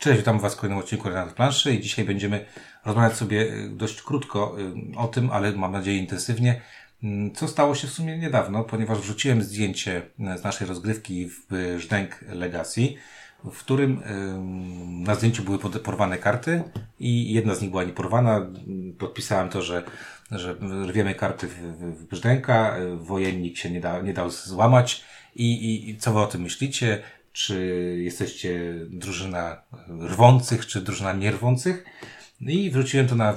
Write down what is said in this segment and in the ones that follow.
Cześć, witam Was w kolejnym odcinku Renat Planszy i dzisiaj będziemy rozmawiać sobie y, dość krótko y, o tym, ale mam nadzieję intensywnie, mm, co stało się w sumie niedawno, ponieważ wrzuciłem zdjęcie y, z naszej rozgrywki w Żdęk Legacy, w którym na zdjęciu były porwane karty i jedna z nich była nieporwana. Podpisałem to, że, że rwiemy karty w, w Brzdęka, wojennik się nie, da, nie dał złamać. I, i, I co wy o tym myślicie? Czy jesteście drużyna rwących, czy drużyna nierwących. I wrzuciłem to na,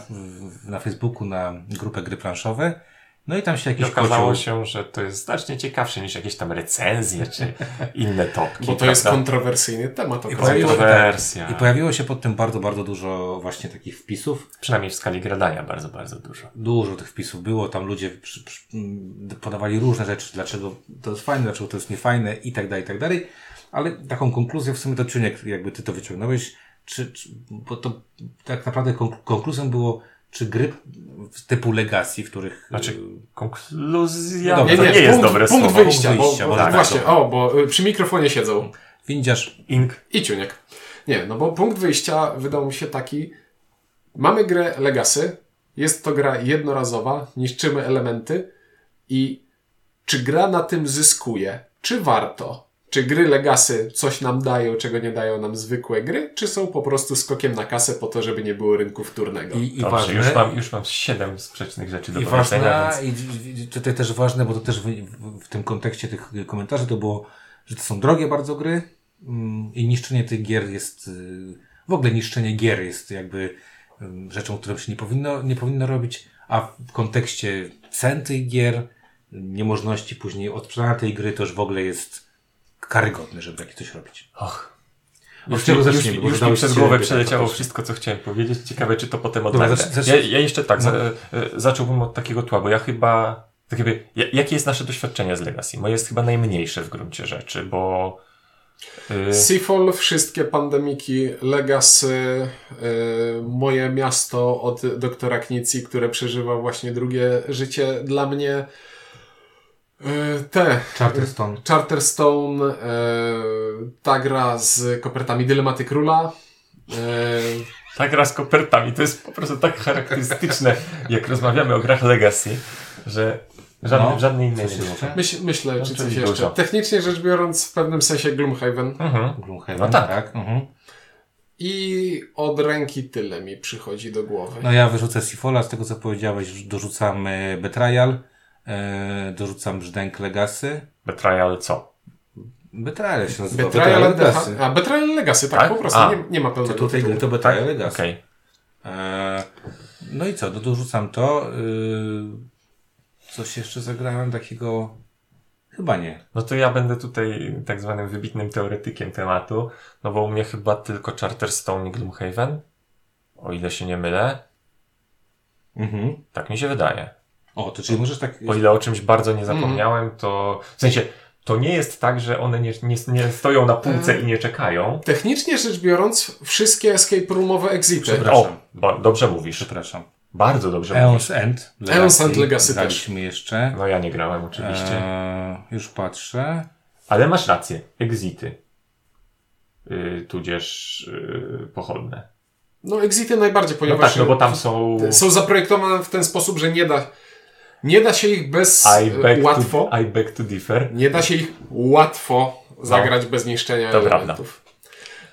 na Facebooku na grupę gry planszowe. No i tam się jakieś I okazało się, że to jest znacznie ciekawsze niż jakieś tam recenzje czy inne topki. Bo to prawda? jest kontrowersyjny temat. I pojawiło, Kontrowersja. I pojawiło się pod tym bardzo, bardzo dużo właśnie takich wpisów. Przynajmniej w skali gradania bardzo, bardzo dużo. Dużo tych wpisów było. Tam ludzie przy, przy, podawali różne rzeczy, dlaczego to jest fajne, dlaczego to jest niefajne i tak dalej, i tak dalej. Ale taką konkluzję w sumie to Ciuniek, jakby ty to wyciągnąłeś, czy, czy bo to tak naprawdę konkluzją było, czy gry typu Legacy, w których... Znaczy, y, konkluzja no, nie, nie, nie jest punkt, dobre punkt słowo. Wyjścia, punkt wyjścia, bo, bo tak, właśnie, tak, o, bo y, przy mikrofonie siedzą. Windziarz. Ink. I Ciuniek. Nie, no bo punkt wyjścia wydał mi się taki, mamy grę Legacy, jest to gra jednorazowa, niszczymy elementy i czy gra na tym zyskuje? Czy warto? Czy gry Legacy coś nam dają, czego nie dają nam zwykłe gry, czy są po prostu skokiem na kasę po to, żeby nie było rynku wtórnego? I, i Dobrze, ważne, już, mam, już mam siedem sprzecznych rzeczy do I powiedzenia. Ważne, więc... I tutaj też ważne, bo to też w, w, tym kontekście tych komentarzy to było, że to są drogie bardzo gry mm, i niszczenie tych gier jest, y, w ogóle niszczenie gier jest jakby rzeczą, którą się nie powinno, nie powinno robić, a w kontekście cen tych gier, niemożności później odsprzedania tej gry, to już w ogóle jest karygodny, żeby takie coś robić. Och. Już, czego już, już, już mi przez głowę przeleciało wszystko, co chciałem powiedzieć. Ciekawe, czy to potem odnajdę. Ja, ja jeszcze tak, no. za, e, zacząłbym od takiego tła, bo ja chyba, tak jakby, jakie jest nasze doświadczenie z Legacy? Moje jest chyba najmniejsze w gruncie rzeczy, bo y, Seafall, wszystkie pandemiki, Legacy, yy, moje miasto od doktora Knici, które przeżywa właśnie drugie życie dla mnie. E, te. Charterstone. Charterstone, e, ta gra z kopertami Dylematy Króla. E, ta gra z kopertami to jest po prostu tak charakterystyczne, jak rozmawiamy o grach Legacy, że żadne, no, żadnej innej nie Myśl, Myślę, no, czy coś jeszcze. Dużo. Technicznie rzecz biorąc, w pewnym sensie Gloomhaven. Mhm. Gloomhaven, no tak. tak. Mhm. I od ręki tyle mi przychodzi do głowy. No ja wyrzucę Sifola, z tego co powiedziałeś, dorzucam Betrayal. E, dorzucam brzdęk Legacy. Betrayal co? Betrayal się nazywa. Betrayal, Legacy. A, Betrayal Legacy, tak, tak? po prostu. Nie, nie ma pełnego To tutaj to Betrayal tak? Legacy. Okay. E, no i co, no dorzucam to. E, coś jeszcze zagrałem takiego... Chyba nie. No to ja będę tutaj tak zwanym wybitnym teoretykiem tematu, no bo u mnie chyba tylko Charterstone i Gloomhaven, o ile się nie mylę. Mhm. Tak mi się wydaje. O, to czyli możesz tak... O ile o czymś bardzo nie zapomniałem, to... W sensie, to nie jest tak, że one nie, nie, nie stoją na półce i nie czekają. Technicznie rzecz biorąc, wszystkie escape roomowe exity. O, dobrze mówisz. Przepraszam. Bardzo dobrze Eons mówisz. End. Legacy. Eons End Legacy Graliśmy też. jeszcze. No ja nie grałem oczywiście. Eee, już patrzę. Ale masz rację. Exity. Yy, tudzież yy, pochodne. No exity najbardziej, ponieważ... No tak, no bo tam są... Są zaprojektowane w ten sposób, że nie da nie da się ich bez I łatwo. To, I beg to differ. Nie da się ich łatwo zagrać no, bez niszczenia to elementów.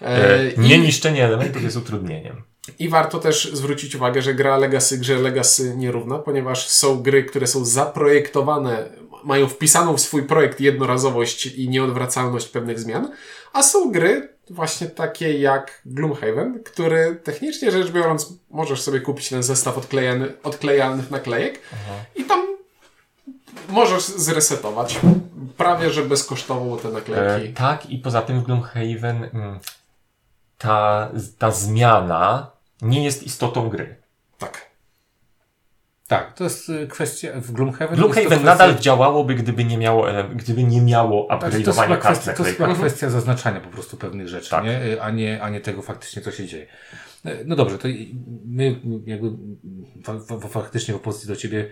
E, e, nie i, niszczenie elementów jest utrudnieniem. I warto też zwrócić uwagę, że gra Legacy grze Legacy nierówna, ponieważ są gry, które są zaprojektowane, mają wpisaną w swój projekt jednorazowość i nieodwracalność pewnych zmian, a są gry, właśnie takie jak Gloomhaven, który technicznie rzecz biorąc możesz sobie kupić ten zestaw odklejany, odklejalnych naklejek Aha. i tam możesz zresetować prawie, że bezkosztowo te naklejki. E, tak i poza tym w Gloomhaven mm, ta, ta zmiana nie jest istotą gry. Tak. Tak, to jest y, kwestia w Gloomhaven. Gloomhaven kwestia... nadal działałoby, gdyby nie miało, gdyby nie miało upgrade'owania kart kwestia, To jest chyba kwestia zaznaczania po prostu pewnych rzeczy, tak. nie? A, nie, a nie tego faktycznie, co się dzieje. E, no dobrze, to my jakby faktycznie w opozycji do Ciebie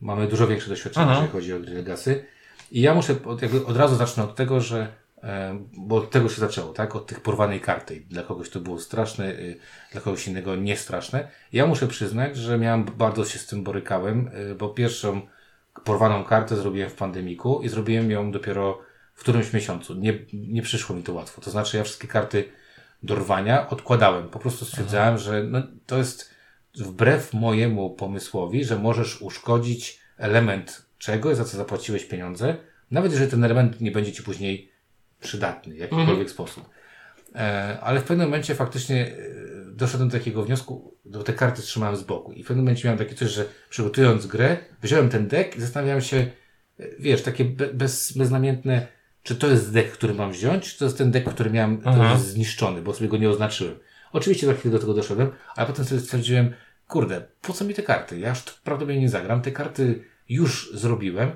mamy dużo większe doświadczenie, Aha. jeżeli chodzi o gry Legacy. I ja muszę, od, jakby od razu zacznę od tego, że bo od tego się zaczęło, tak? Od tych porwanej karty. Dla kogoś to było straszne, y, dla kogoś innego niestraszne. Ja muszę przyznać, że miałem, bardzo się z tym borykałem, y, bo pierwszą porwaną kartę zrobiłem w pandemiku i zrobiłem ją dopiero w którymś miesiącu. Nie, nie przyszło mi to łatwo. To znaczy, ja wszystkie karty do rwania odkładałem. Po prostu stwierdzałem, Aha. że no, to jest wbrew mojemu pomysłowi, że możesz uszkodzić element czegoś, za co zapłaciłeś pieniądze, nawet jeżeli ten element nie będzie ci później przydatny w jakikolwiek mhm. sposób. E, ale w pewnym momencie faktycznie e, doszedłem do takiego wniosku, do te karty trzymałem z boku. I w pewnym momencie miałem takie coś, że przygotowując grę, wziąłem ten deck i zastanawiałem się, e, wiesz, takie bez, beznamiętne, czy to jest deck, który mam wziąć, czy to jest ten deck, który miałem mhm. zniszczony, bo sobie go nie oznaczyłem. Oczywiście za chwilę do tego doszedłem, ale potem sobie stwierdziłem, kurde, po co mi te karty? Ja już prawdopodobnie nie zagram. Te karty już zrobiłem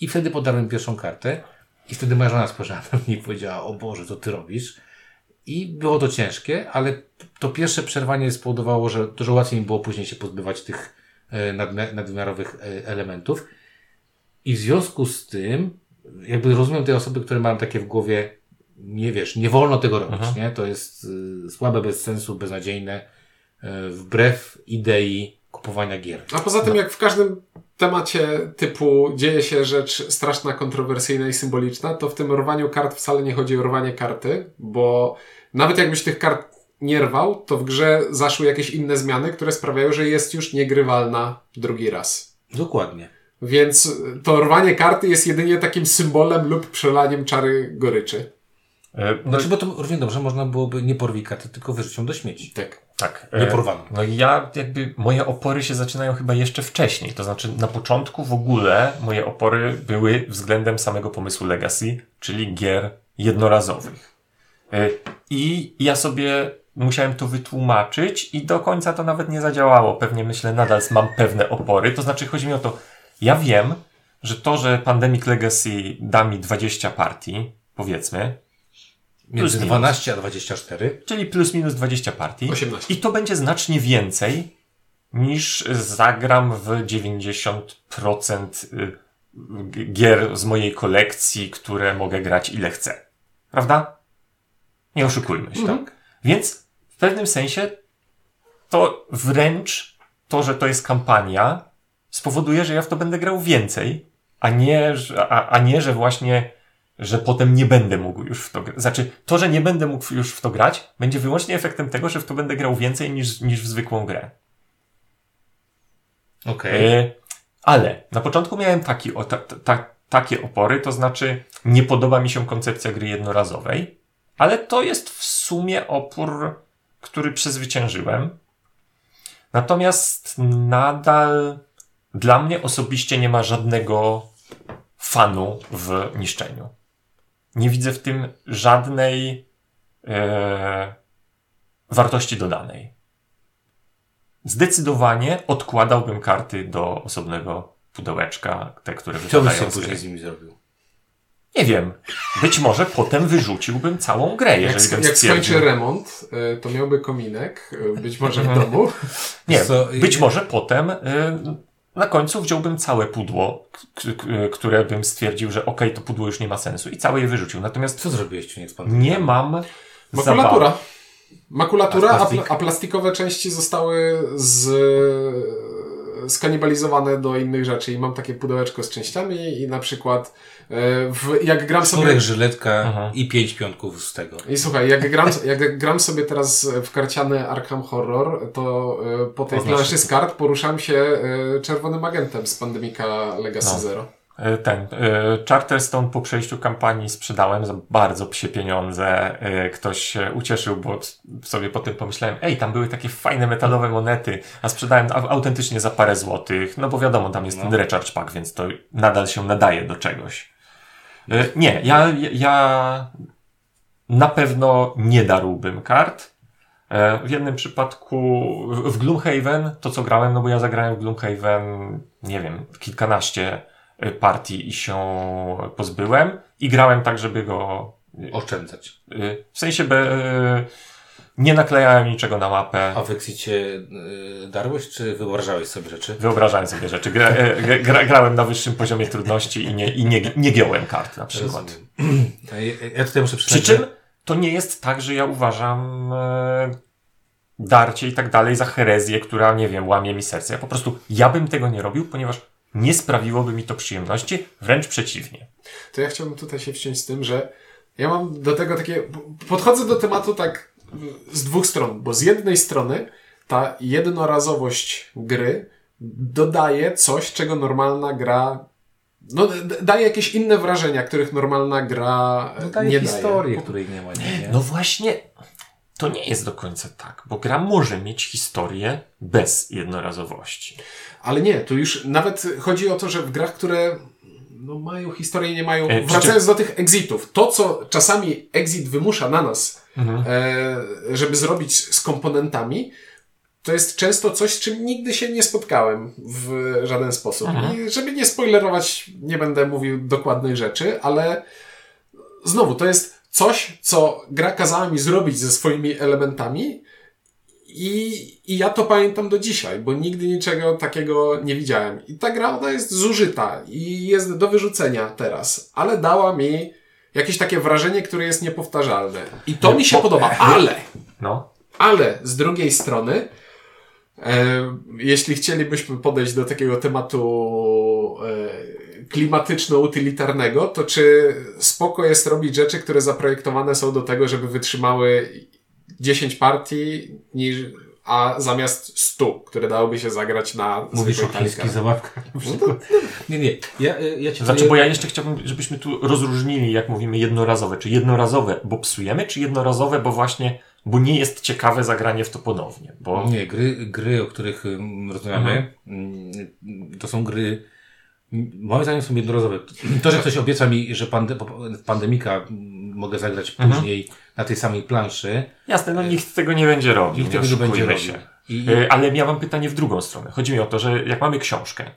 i wtedy podarłem pierwszą kartę i wtedy moja żona spojrzała na mnie i powiedziała, o Boże, co ty robisz? I było to ciężkie, ale to pierwsze przerwanie spowodowało, że dużo łatwiej mi było później się pozbywać tych e, nadwymiarowych e, elementów. I w związku z tym, jakby rozumiem te osoby, które mają takie w głowie, nie wiesz, nie wolno tego robić, Aha. nie? To jest y, słabe, bez sensu, beznadziejne, y, wbrew idei kupowania gier. A poza tym, no. jak w każdym temacie typu dzieje się rzecz straszna, kontrowersyjna i symboliczna, to w tym rwaniu kart wcale nie chodzi o rwanie karty, bo nawet jakbyś tych kart nie rwał, to w grze zaszły jakieś inne zmiany, które sprawiają, że jest już niegrywalna drugi raz. Dokładnie. Więc to rwanie karty jest jedynie takim symbolem lub przelaniem czary goryczy. E, no, znaczy, bo to równie dobrze można byłoby nie porwić karty, tylko wyrzucić ją do śmieci. Tak. Tak. Nie porwano. No i ja jakby, moje opory się zaczynają chyba jeszcze wcześniej. To znaczy na początku w ogóle moje opory były względem samego pomysłu Legacy, czyli gier jednorazowych. E, I ja sobie musiałem to wytłumaczyć i do końca to nawet nie zadziałało. Pewnie myślę, nadal mam pewne opory. To znaczy chodzi mi o to, ja wiem, że to, że Pandemic Legacy da mi 20 partii, powiedzmy, Między 12 a 24. Czyli plus minus 20 partii. 18. I to będzie znacznie więcej niż zagram w 90% y, gier z mojej kolekcji, które mogę grać ile chcę. Prawda? Nie oszukujmy się. Mhm. Tak? Więc w pewnym sensie to wręcz to, że to jest kampania, spowoduje, że ja w to będę grał więcej, a nie, a, a nie że właśnie że potem nie będę mógł już w to grać. Znaczy, to, że nie będę mógł już w to grać, będzie wyłącznie efektem tego, że w to będę grał więcej niż, niż w zwykłą grę. Okej. Okay. E, ale na początku miałem taki, o, ta, ta, takie opory, to znaczy nie podoba mi się koncepcja gry jednorazowej, ale to jest w sumie opór, który przezwyciężyłem. Natomiast nadal dla mnie osobiście nie ma żadnego fanu w niszczeniu. Nie widzę w tym żadnej e, wartości dodanej. Zdecydowanie odkładałbym karty do osobnego pudełeczka, te, które Co byś później z nimi zrobił? Nie wiem. Być może potem wyrzuciłbym całą grę, jeżeli jak, jak skończy remont, e, to miałby kominek, e, być może w domu. Nie, być może potem e, na końcu wziąłbym całe pudło, które bym stwierdził, że okej, okay, to pudło już nie ma sensu i całe je wyrzucił. Natomiast co zrobiłeś nie Nie mam Makulatura. Makulatura, a, plastik? a, plastikowe części zostały z, skanibalizowane do innych rzeczy i mam takie pudełeczko z częściami i na przykład E, w, jak gram sobie... żyletka Aha. i pięć piątków z tego. I słuchaj, jak gram, jak gram sobie teraz w karciany Arkham Horror, to e, po tej planszy z kart poruszam się e, czerwonym agentem z Pandemika Legacy no. Zero. Ten, Charterstone po przejściu kampanii sprzedałem za bardzo psie pieniądze. Ktoś się ucieszył, bo sobie potem pomyślałem, ej, tam były takie fajne metalowe monety, a sprzedałem autentycznie za parę złotych, no bo wiadomo, tam jest no. ten recharge pack, więc to nadal się nadaje do czegoś. E, nie, ja, ja na pewno nie darłbym kart. E, w jednym przypadku, w Gloomhaven, to co grałem, no bo ja zagrałem w Gloomhaven, nie wiem, kilkanaście e, partii i się pozbyłem i grałem tak, żeby go oszczędzać. W sensie, be, Nie naklejałem niczego na mapę. A w Exicie y, darłeś, czy wyobrażałeś sobie rzeczy? Wyobrażałem sobie rzeczy. Gra, gra, grałem na wyższym poziomie trudności i nie, i nie, nie giąłem kart na przykład. Ja, tutaj muszę Przy czym to nie jest tak, że ja uważam e, darcie i tak dalej za herezję, która, nie wiem, łamie mi serce. Ja po prostu, ja bym tego nie robił, ponieważ nie sprawiłoby mi to przyjemności, wręcz przeciwnie. To ja chciałbym tutaj się wciąć z tym, że ja mam do tego takie, podchodzę do tematu tak z dwóch stron, bo z jednej strony ta jednorazowość gry dodaje coś, czego normalna gra no, daje jakieś inne wrażenia, których normalna gra no, daje nie historię, daje. której nie ma. Nie? No właśnie, to nie jest do końca tak, bo gra może mieć historię bez jednorazowości. Ale nie, tu już nawet chodzi o to, że w grach, które no, mają historię, nie mają. E, wracając do tych exitów, to co czasami exit wymusza na nas, mhm. e, żeby zrobić z komponentami, to jest często coś, z czym nigdy się nie spotkałem w żaden sposób. Mhm. I żeby nie spoilerować, nie będę mówił dokładnej rzeczy, ale znowu, to jest coś, co gra kazała mi zrobić ze swoimi elementami i, i ja to pamiętam do dzisiaj, bo nigdy niczego takiego nie widziałem. I ta gra, ona jest zużyta i jest do wyrzucenia teraz, ale dała mi jakieś takie wrażenie, które jest niepowtarzalne. I to mi się podoba, ale, no. ale z drugiej strony, e, jeśli chcielibyśmy podejść do takiego tematu e, klimatyczno-utylitarnego, to czy spoko jest robić rzeczy, które zaprojektowane są do tego, żeby wytrzymały 10 partii, niż, a zamiast 100, które dałoby się zagrać na Mówisz o chińskich zabawkach. No nie, nie. Ja, ja cię znaczy, bo ja jeszcze chciałbym, żebyśmy tu rozróżnili, jak mówimy jednorazowe. Czy jednorazowe, bo psujemy, czy jednorazowe, bo właśnie bo nie jest ciekawe zagranie w to ponownie. Bo... Nie, gry, gry o których rozmawiamy, mhm. to są gry, moim zdaniem są jednorazowe. To, że ktoś obieca mi, że pande, pandemika mogę zagrać mhm. później na tej samej planszy. Jasne, no nikt tego nie będzie robił. Nikt tego nie będzie robił. I... E, ale ja mam pytanie w drugą stronę. Chodzi mi o to, że jak mamy książkę,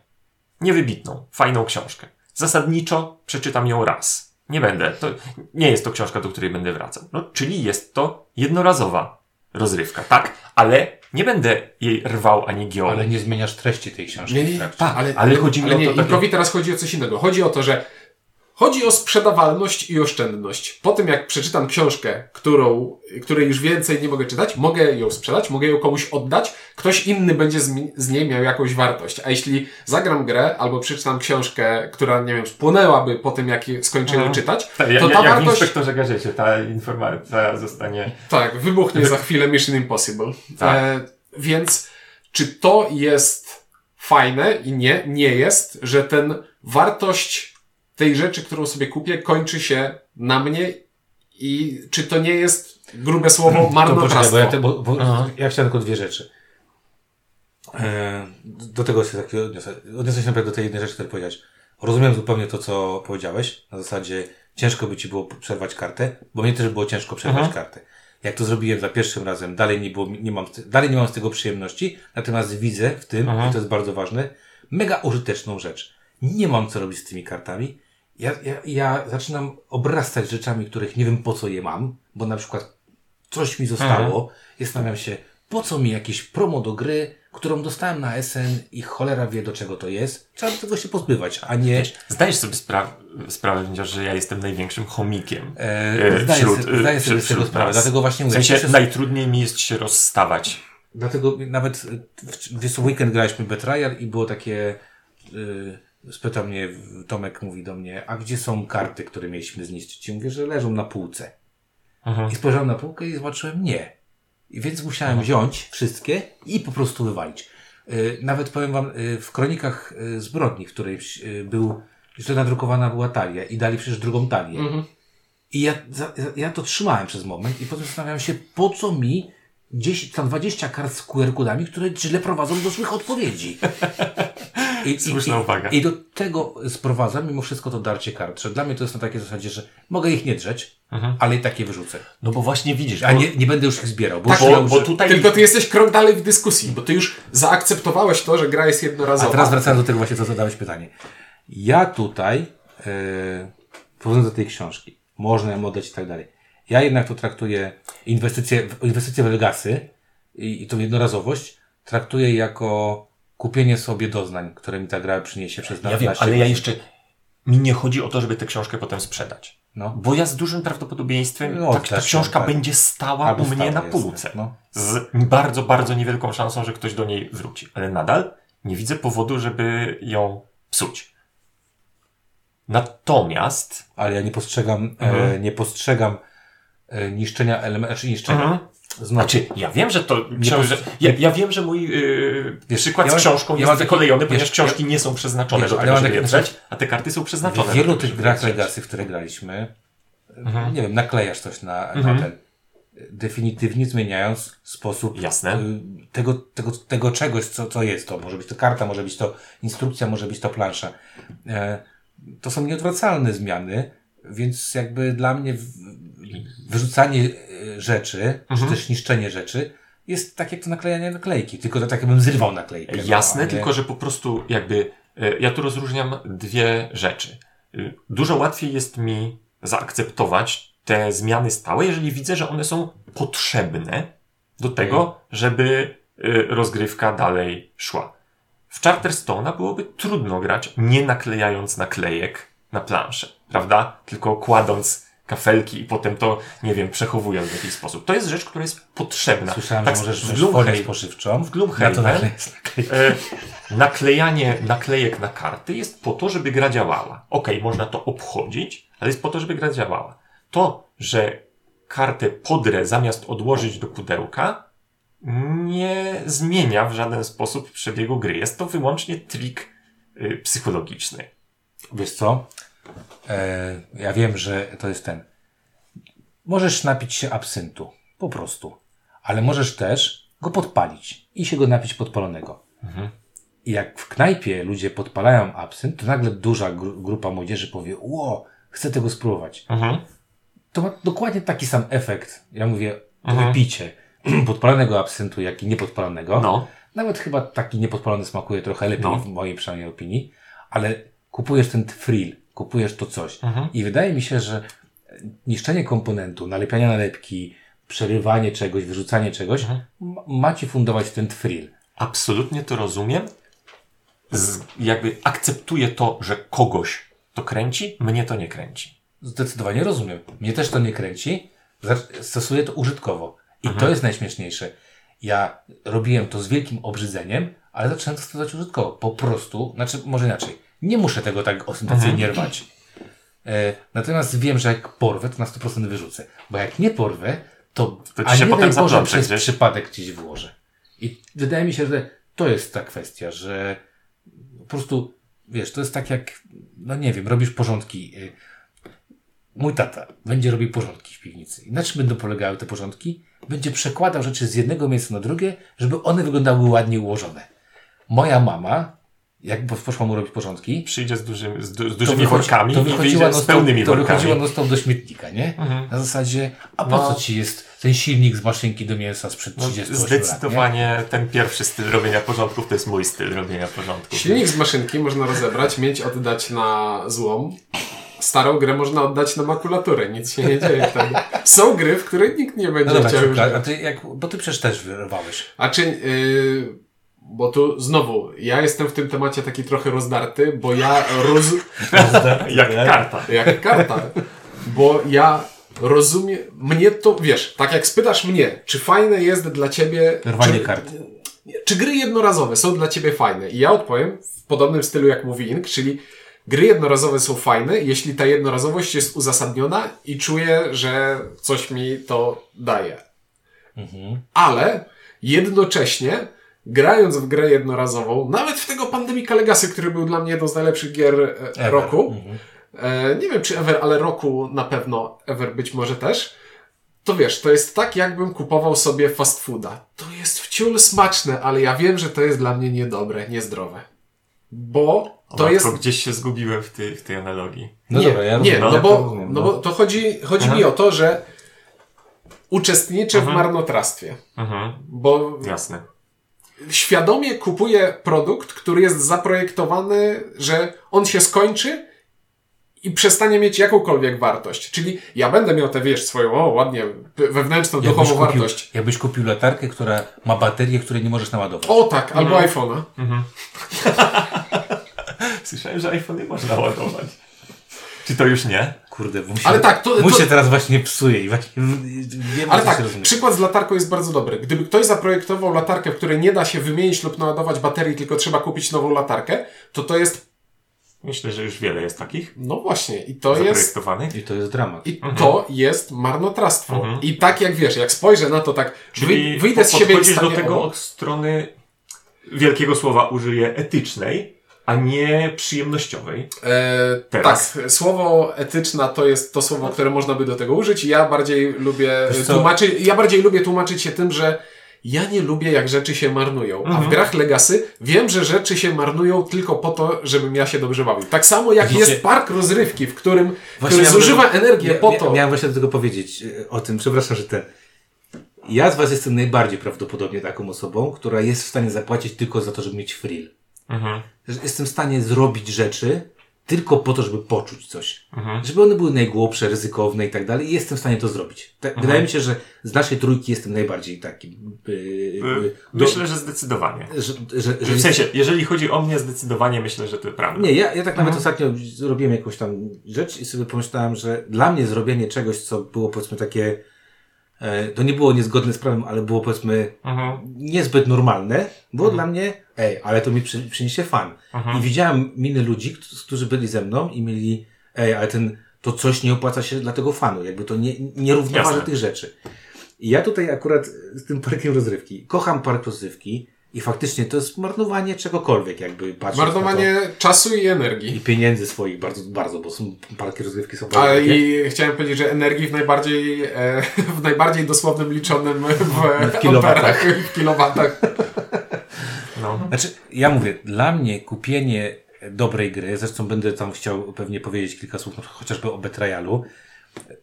niewybitną, fajną książkę, zasadniczo przeczytam ją raz. Nie będę. To nie jest to książka, do której będę wracał. No, czyli jest to jednorazowa rozrywka, tak? Ale nie będę jej rwał ani giął. Ale nie zmieniasz treści tej książki. Nie, nie, tak, ale, ale chodzi mi ale o to... Nie, takie... teraz chodzi o coś innego. Chodzi o to, że Chodzi o sprzedawalność i oszczędność. Po tym, jak przeczytam książkę, którą, której już więcej nie mogę czytać, mogę ją sprzedać, mogę ją komuś oddać, ktoś inny będzie z, z niej miał jakąś wartość. A jeśli zagram grę albo przeczytam książkę, która, nie wiem, spłynęłaby po tym, jak skończę ją czytać, to ja, ta jak wartość... w inspektorze gazecie, ta informacja zostanie... Tak, wybuchnie za chwilę Mission Impossible. Tak. E, więc, czy to jest fajne i nie, nie jest, że ten wartość tej rzeczy, którą sobie kupię, kończy się na mnie i czy to nie jest, grube słowo, marnotrawstwo? bo ja, te, bo, bo ja chciałem tylko dwie rzeczy. E, do tego się tak odniosę. Odniosę się naprawdę do tej jednej rzeczy, której powiedziałeś. Rozumiem zupełnie to, co powiedziałeś. Na zasadzie ciężko by ci było przerwać kartę, bo mnie też było ciężko przerwać Aha. kartę. Jak to zrobiłem za pierwszym razem, dalej nie, było, nie mam, dalej nie mam z tego przyjemności, natomiast widzę w tym, Aha. i to jest bardzo ważne, mega użyteczną rzecz. Nie mam co robić z tymi kartami, ja, ja, ja zaczynam obrastać rzeczami, których nie wiem po co je mam, bo na przykład coś mi zostało mhm. i zastanawiam się, po co mi jakieś promo do gry, którą dostałem na SN i cholera wie do czego to jest. Trzeba tego się pozbywać, a nie... Zdajesz sobie spra sprawę, że ja jestem największym chomikiem e, zdaję, wśród, sobie, zdaję sobie z tego sprawę, dlatego właśnie mówię. W sensie najtrudniej mi jest się rozstawać. Dlatego nawet w, w weekend graliśmy Betrayal i było takie... Yy, spytał mnie, Tomek mówi do mnie, a gdzie są karty, które mieliśmy zniszczyć? I mówię, że leżą na półce. Aha. I spojrzałem na półkę i zobaczyłem nie. I więc musiałem Aha. wziąć wszystkie i po prostu wywalić. Y, nawet powiem wam, y, w kronikach y, zbrodni, w której był, że nadrukowana była talia i dali przecież drugą talię. Mhm. I ja, ja to trzymałem przez moment i potem zastanawiałem się, po co mi 10, tam 20 kart z QR-kodami, które źle prowadzą do złych odpowiedzi. I, Słuszna i, uwaga. I do tego sprowadzam mimo wszystko to darcie kart, że dla mnie to jest na takiej zasadzie, że mogę ich nie drzeć, mhm. ale i takie wyrzucę. No bo właśnie widzisz. A bo... nie, nie będę już ich zbierał. Bo, tak, bo, bo tutaj... Tylko ty jesteś krok dalej w dyskusji, bo ty już zaakceptowałeś to, że gra jest jednorazowa. A teraz wracając do tego właśnie, co zadałeś pytanie. Ja tutaj, yy, do tej książki, można ją oddać i tak dalej. Ja jednak to traktuję inwestycje, inwestycje w legasy i, i tą jednorazowość traktuję jako kupienie sobie doznań, które mi ta gra przyniesie przez Ja wiem, ale ja jeszcze, mi nie chodzi o to, żeby tę książkę potem sprzedać. No. Bo ja z dużym prawdopodobieństwem no, ta, ta książka tak. będzie stała Albo u mnie na półce. No. Z bardzo, bardzo niewielką szansą, że ktoś do niej wróci. Ale nadal nie widzę powodu, żeby ją psuć. Natomiast. Ale ja nie postrzegam, e, mhm. e, nie postrzegam e, niszczenia elementów, znaczy niszczenia. Mhm. Znaczy, ja wiem, że to. Że, ja, ja wiem, że mój yy, przykład ja z książką ja jest wykolejony, ponieważ książki nie są przeznaczone wiesz, do tego, żeby je trzeć, a te karty są przeznaczone. W wielu tych grach Legacy, w które graliśmy, mhm. nie wiem, naklejasz coś na, mhm. na ten definitywnie zmieniając sposób Jasne. Y, tego, tego, tego czegoś, co, co jest to. Może być to karta, może być to instrukcja, może być to plansza. E, to są nieodwracalne zmiany, więc jakby dla mnie wyrzucanie e, rzeczy, mhm. czy też niszczenie rzeczy jest tak jak to naklejanie naklejki, tylko tak jakbym zrywał naklejkę. No, Jasne, no, tylko że po prostu jakby e, ja tu rozróżniam dwie rzeczy. Dużo łatwiej jest mi zaakceptować te zmiany stałe, jeżeli widzę, że one są potrzebne do tego, żeby y, rozgrywka dalej szła. W Charterstone'a byłoby trudno grać, nie naklejając naklejek na planszę, prawda? Tylko kładąc kafelki i potem to, nie wiem, przechowując w jakiś sposób. To jest rzecz, która jest potrzebna. Słyszałem, tak, że możesz w Gloomhaven, spożywczą. W Gloomhaven e, naklejanie naklejek na karty jest po to, żeby gra działała. Okej, okay, można to obchodzić, ale jest po to, żeby gra działała. To, że kartę podrę zamiast odłożyć do pudełka, nie zmienia w żaden sposób przebiegu gry. Jest to wyłącznie trik y, psychologiczny. Wiesz co? E, ja wiem, że to jest ten. Możesz napić się absyntu. Po prostu. Ale możesz też go podpalić i się go napić podpalonego. Mhm. I jak w knajpie ludzie podpalają absynt, to nagle duża gr grupa młodzieży powie, ło, chcę tego spróbować. Mhm to ma dokładnie taki sam efekt. Ja mówię, mhm. wypicie podpalonego absyntu, jak i niepodpalonego. No. Nawet chyba taki niepodpalony smakuje trochę lepiej, no. w mojej przynajmniej opinii, ale kupujesz ten frill, kupujesz to coś. Mhm. I wydaje mi się, że niszczenie komponentu, nalepianie nalepki, przerywanie czegoś, wyrzucanie czegoś, mhm. ma ci fundować ten frill. Absolutnie to rozumiem. Z, jakby akceptuję to, że kogoś to kręci, mnie to nie kręci. Zdecydowanie rozumiem. Mnie też to nie kręci. Stosuję to użytkowo. I mhm. to jest najśmieszniejsze. Ja robiłem to z wielkim obrzydzeniem, ale zacząłem to stosować użytkowo. Po prostu, znaczy, może inaczej. Nie muszę tego tak ostentacyjnie mhm. rwać. E, natomiast wiem, że jak porwę, to na 100% wyrzucę. Bo jak nie porwę, to, to a się nie potem Boże, przez gdzieś? przypadek gdzieś włożę. I wydaje mi się, że to jest ta kwestia, że po prostu, wiesz, to jest tak jak, no nie wiem, robisz porządki. Y, mój tata będzie robił porządki w piwnicy. I na czym będą polegały te porządki? Będzie przekładał rzeczy z jednego miejsca na drugie, żeby one wyglądały ładnie ułożone. Moja mama, jak poszła mu robić porządki, przyjdzie z, dużymi, z, du, z dużymi workami to wychodziła z pełnymi to workami. wychodziła no do śmietnika, nie? Mhm. Na zasadzie, a po no. co ci jest ten silnik z maszynki do mięsa sprzed 30 no, Zdecydowanie lat, ten pierwszy styl robienia porządków to jest mój styl robienia porządków. Silnik z maszynki można rozebrać, mieć, oddać na złom starą grę można oddać na makulaturę, nic się nie dzieje wtedy. Są gry, w których nikt nie będzie no dobra, chciał A ty jak, bo ty przecież też wyrwałeś. A czy... Yy, bo tu znowu, ja jestem w tym temacie taki trochę rozdarty, bo ja roz... jak karta. Jak karta. Bo ja rozumiem, mnie to, wiesz, tak jak spytasz mnie, czy fajne jest dla ciebie... Rwanie kart. Czy gry jednorazowe są dla ciebie fajne? I ja odpowiem w podobnym stylu jak mówi Ink, czyli Gry jednorazowe są fajne, jeśli ta jednorazowość jest uzasadniona i czuję, że coś mi to daje. Mhm. Ale jednocześnie, grając w grę jednorazową, nawet w tego Pandemica Legacy, który był dla mnie jedną z najlepszych gier e, ever. roku, mhm. e, nie wiem czy ever, ale roku na pewno, ever być może też, to wiesz, to jest tak, jakbym kupował sobie fast fooda. To jest wciul smaczne, ale ja wiem, że to jest dla mnie niedobre, niezdrowe. Bo to o, jest... gdzieś się zgubiłem w tej, w tej analogii. No nie, dobra, ja nie, no, no, bo, rozumiem, no. no bo to chodzi, chodzi mi o to, że uczestniczę w marnotrawstwie. Bo Jasne. Świadomie kupuję produkt, który jest zaprojektowany, że on się skończy i przestanie mieć jakąkolwiek wartość. Czyli ja będę miał tę, wiesz, swoją, o, ładnie, wewnętrzną, jakbyś duchową kupił, wartość. Jakbyś kupił latarkę, która ma baterię, której nie możesz naładować. O tak, albo mhm. iPhone'a. Mhm. Słyszałem, że iPhone nie można ładować. Czy to już nie? Kurde, mu się, Ale tak, to, mu się to... teraz właśnie psuje i właśnie wiem, Ale tak, przykład z latarką jest bardzo dobry. Gdyby ktoś zaprojektował latarkę, w której nie da się wymienić lub naładować baterii, tylko trzeba kupić nową latarkę, to to jest Myślę, że już wiele jest takich. No właśnie, i to jest. I to jest dramat. I mhm. to jest marnotrawstwo. Mhm. I tak jak wiesz, jak spojrzę na to tak, Czyli wyjdę z siebie i do tego od strony wielkiego słowa użyję etycznej, a nie przyjemnościowej. E, Teraz. Tak, słowo etyczna to jest to słowo, które można by do tego użyć. Ja bardziej lubię tłumaczyć, ja bardziej lubię tłumaczyć się tym, że ja nie lubię, jak rzeczy się marnują. Mhm. A w mhm. grach Legacy wiem, że rzeczy się marnują tylko po to, żebym ja się dobrze bawił. Tak samo jak jest park rozrywki, w którym który zużywa energię po to. Miałem właśnie do tego powiedzieć e, o tym, przepraszam, że ten. Ja z Was jestem najbardziej prawdopodobnie taką osobą, która jest w stanie zapłacić tylko za to, żeby mieć frill. Mhm. Jestem w stanie zrobić rzeczy, tylko po to, żeby poczuć coś. Mhm. Żeby one były najgłupsze, ryzykowne i tak dalej. I jestem w stanie to zrobić. Tak, mhm. Wydaje mi się, że z naszej trójki jestem najbardziej taki. Yy, yy, myślę, że zdecydowanie. Że, że, że w sensie, jeżeli chodzi o mnie, zdecydowanie myślę, że to prawda. Nie, ja, ja tak nawet mhm. ostatnio zrobiłem jakąś tam rzecz i sobie pomyślałem, że dla mnie zrobienie czegoś, co było powiedzmy takie to nie było niezgodne z prawem, ale było powiedzmy mhm. niezbyt normalne, było mhm. dla mnie, ej, ale to mi przy, przyniesie fan. Mhm. I widziałem miny ludzi, którzy byli ze mną i mieli, ej, ale ten, to coś nie opłaca się dla tego fanu, jakby to nie, nie równoważy tych rzeczy. I ja tutaj akurat z tym parkiem rozrywki, kocham park rozrywki, i faktycznie to jest marnowanie czegokolwiek, jakby patrzeć Marnowanie czasu i energii. I pieniędzy swoich bardzo, bardzo, bo są parki rozrywki są bardzo Ale i chciałem powiedzieć, że energii w najbardziej, e, w najbardziej dosłownym liczonym w, w kilowatach. w kilowatach. No. Znaczy, ja mówię, dla mnie kupienie dobrej gry, zresztą będę tam chciał pewnie powiedzieć kilka słów, chociażby o Betrayalu,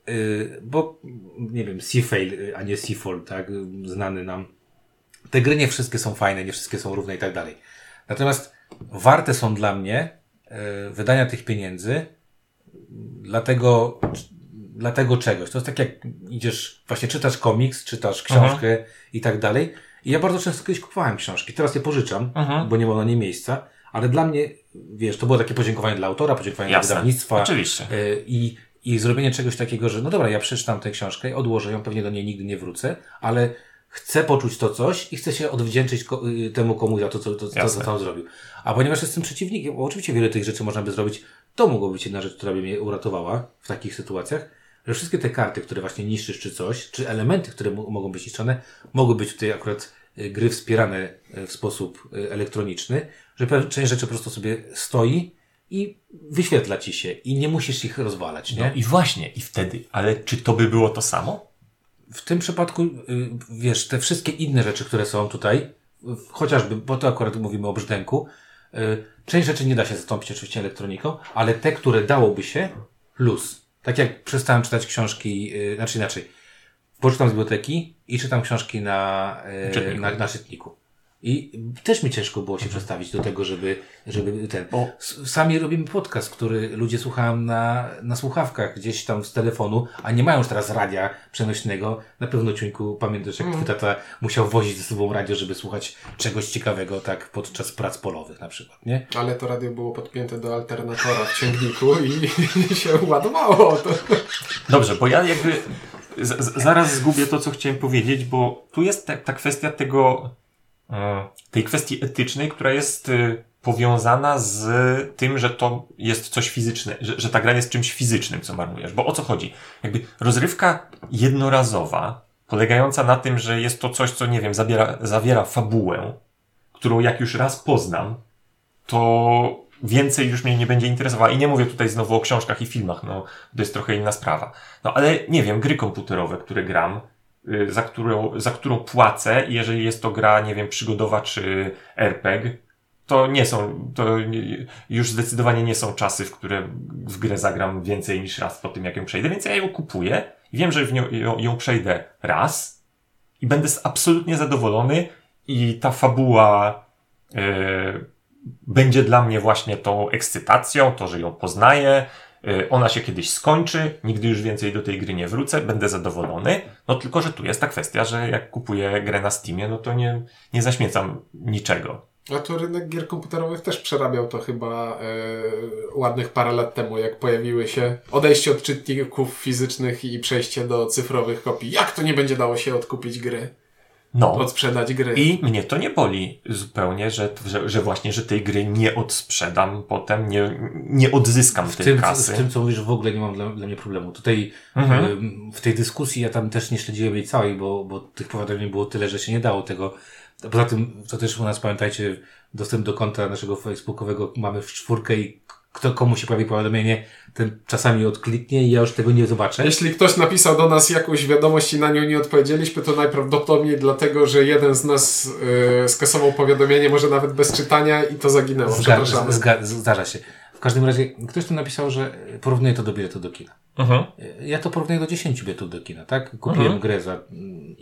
yy, bo nie wiem, Seafail, a nie Seafall, tak, znany nam te gry nie wszystkie są fajne, nie wszystkie są równe i tak dalej. Natomiast warte są dla mnie y, wydania tych pieniędzy dlatego, dlatego czegoś. To jest tak jak idziesz, właśnie czytasz komiks, czytasz książkę Aha. i tak dalej. I ja bardzo często kiedyś kupowałem książki. Teraz je pożyczam, Aha. bo nie ma na nie miejsca. Ale dla mnie, wiesz, to było takie podziękowanie dla autora, podziękowanie Jasne. dla wydawnictwa. Oczywiście. Y, I, I zrobienie czegoś takiego, że no dobra, ja przeczytam tę książkę, odłożę ją, pewnie do niej nigdy nie wrócę, ale chcę poczuć to coś i chcę się odwdzięczyć ko y, temu komuś za to, co, to, to, co tam zrobił. A ponieważ jestem przeciwnikiem, bo oczywiście wiele tych rzeczy można by zrobić, to mogła być jedna rzecz, która by mnie uratowała w takich sytuacjach, że wszystkie te karty, które właśnie niszczysz czy coś, czy elementy, które mogą być niszczone, mogły być tutaj akurat y, gry wspierane y, w sposób elektroniczny, że część rzeczy po prostu sobie stoi i wyświetla ci się i nie musisz ich rozwalać, nie? No i właśnie, i wtedy, ale czy to by było to samo? W tym przypadku, y, wiesz, te wszystkie inne rzeczy, które są tutaj, chociażby, bo to akurat mówimy o brzdęku, y, część rzeczy nie da się zastąpić oczywiście elektroniką, ale te, które dałoby się, plus. Tak jak przestałem czytać książki, y, znaczy inaczej, poczytam z biblioteki i czytam książki na, na, na czytniku. I też mi ciężko było się przestawić do tego, żeby, żeby ten. O. Sami robimy podcast, który ludzie słuchają na, na słuchawkach gdzieś tam z telefonu, a nie mają już teraz radia przenośnego. Na pewno Ciuńku pamiętasz, jak mm. twój tata musiał wozić ze sobą radio, żeby słuchać czegoś ciekawego, tak podczas prac polowych na przykład, nie? Ale to radio było podpięte do alternatora w ciągniku i, i się ładowało. To. Dobrze, bo ja jakby z, zaraz zgubię to, co chciałem powiedzieć, bo tu jest ta, ta kwestia tego tej kwestii etycznej, która jest y, powiązana z tym, że to jest coś fizyczne, że, że ta gra jest czymś fizycznym, co marnujesz. Bo o co chodzi? Jakby rozrywka jednorazowa, polegająca na tym, że jest to coś, co, nie wiem, zabiera, zawiera fabułę, którą jak już raz poznam, to więcej już mnie nie będzie interesowała. I nie mówię tutaj znowu o książkach i filmach, no, to jest trochę inna sprawa. No, ale nie wiem, gry komputerowe, które gram, za którą, za którą płacę i jeżeli jest to gra, nie wiem, przygodowa czy RPG, to nie są, to już zdecydowanie nie są czasy, w które w grę zagram więcej niż raz po tym, jak ją przejdę, więc ja ją kupuję i wiem, że w nią, ją, ją przejdę raz i będę absolutnie zadowolony i ta fabuła yy, będzie dla mnie właśnie tą ekscytacją, to, że ją poznaję, y, ona się kiedyś skończy, nigdy już więcej do tej gry nie wrócę, będę zadowolony. No tylko, że tu jest ta kwestia, że jak kupuję grę na Steamie, no to nie, nie zaśmiecam niczego. A to rynek gier komputerowych też przerabiał to chyba e, ładnych parę lat temu, jak pojawiły się odejście od czytników fizycznych i przejście do cyfrowych kopii. Jak to nie będzie dało się odkupić gry? No. Odsprzedać gry. I mnie to nie boli zupełnie, że, że, że właśnie, że tej gry nie odsprzedam potem, nie, nie odzyskam w tej tym, kasy. W tym, co mówisz, w ogóle nie mam dla, dla mnie problemu. Tutaj mhm. w tej dyskusji ja tam też nie śledziłem jej całej, bo, bo tych powiadomień było tyle, że się nie dało tego Poza tym, to też u nas pamiętajcie, dostęp do konta naszego facebookowego mamy w czwórkę i kto komu się pojawi powiadomienie, ten czasami odkliknie i ja już tego nie zobaczę. Jeśli ktoś napisał do nas jakąś wiadomość i na nią nie odpowiedzieliśmy, to najprawdopodobniej dlatego, że jeden z nas yy, skasował powiadomienie, może nawet bez czytania i to zaginęło. Zga zga zdarza się. W każdym razie ktoś tu napisał, że porównuje to do biletu do kina. Uh -huh. Ja to porównuję do 10 biletów do kina, tak? Kupiłem uh -huh. grę za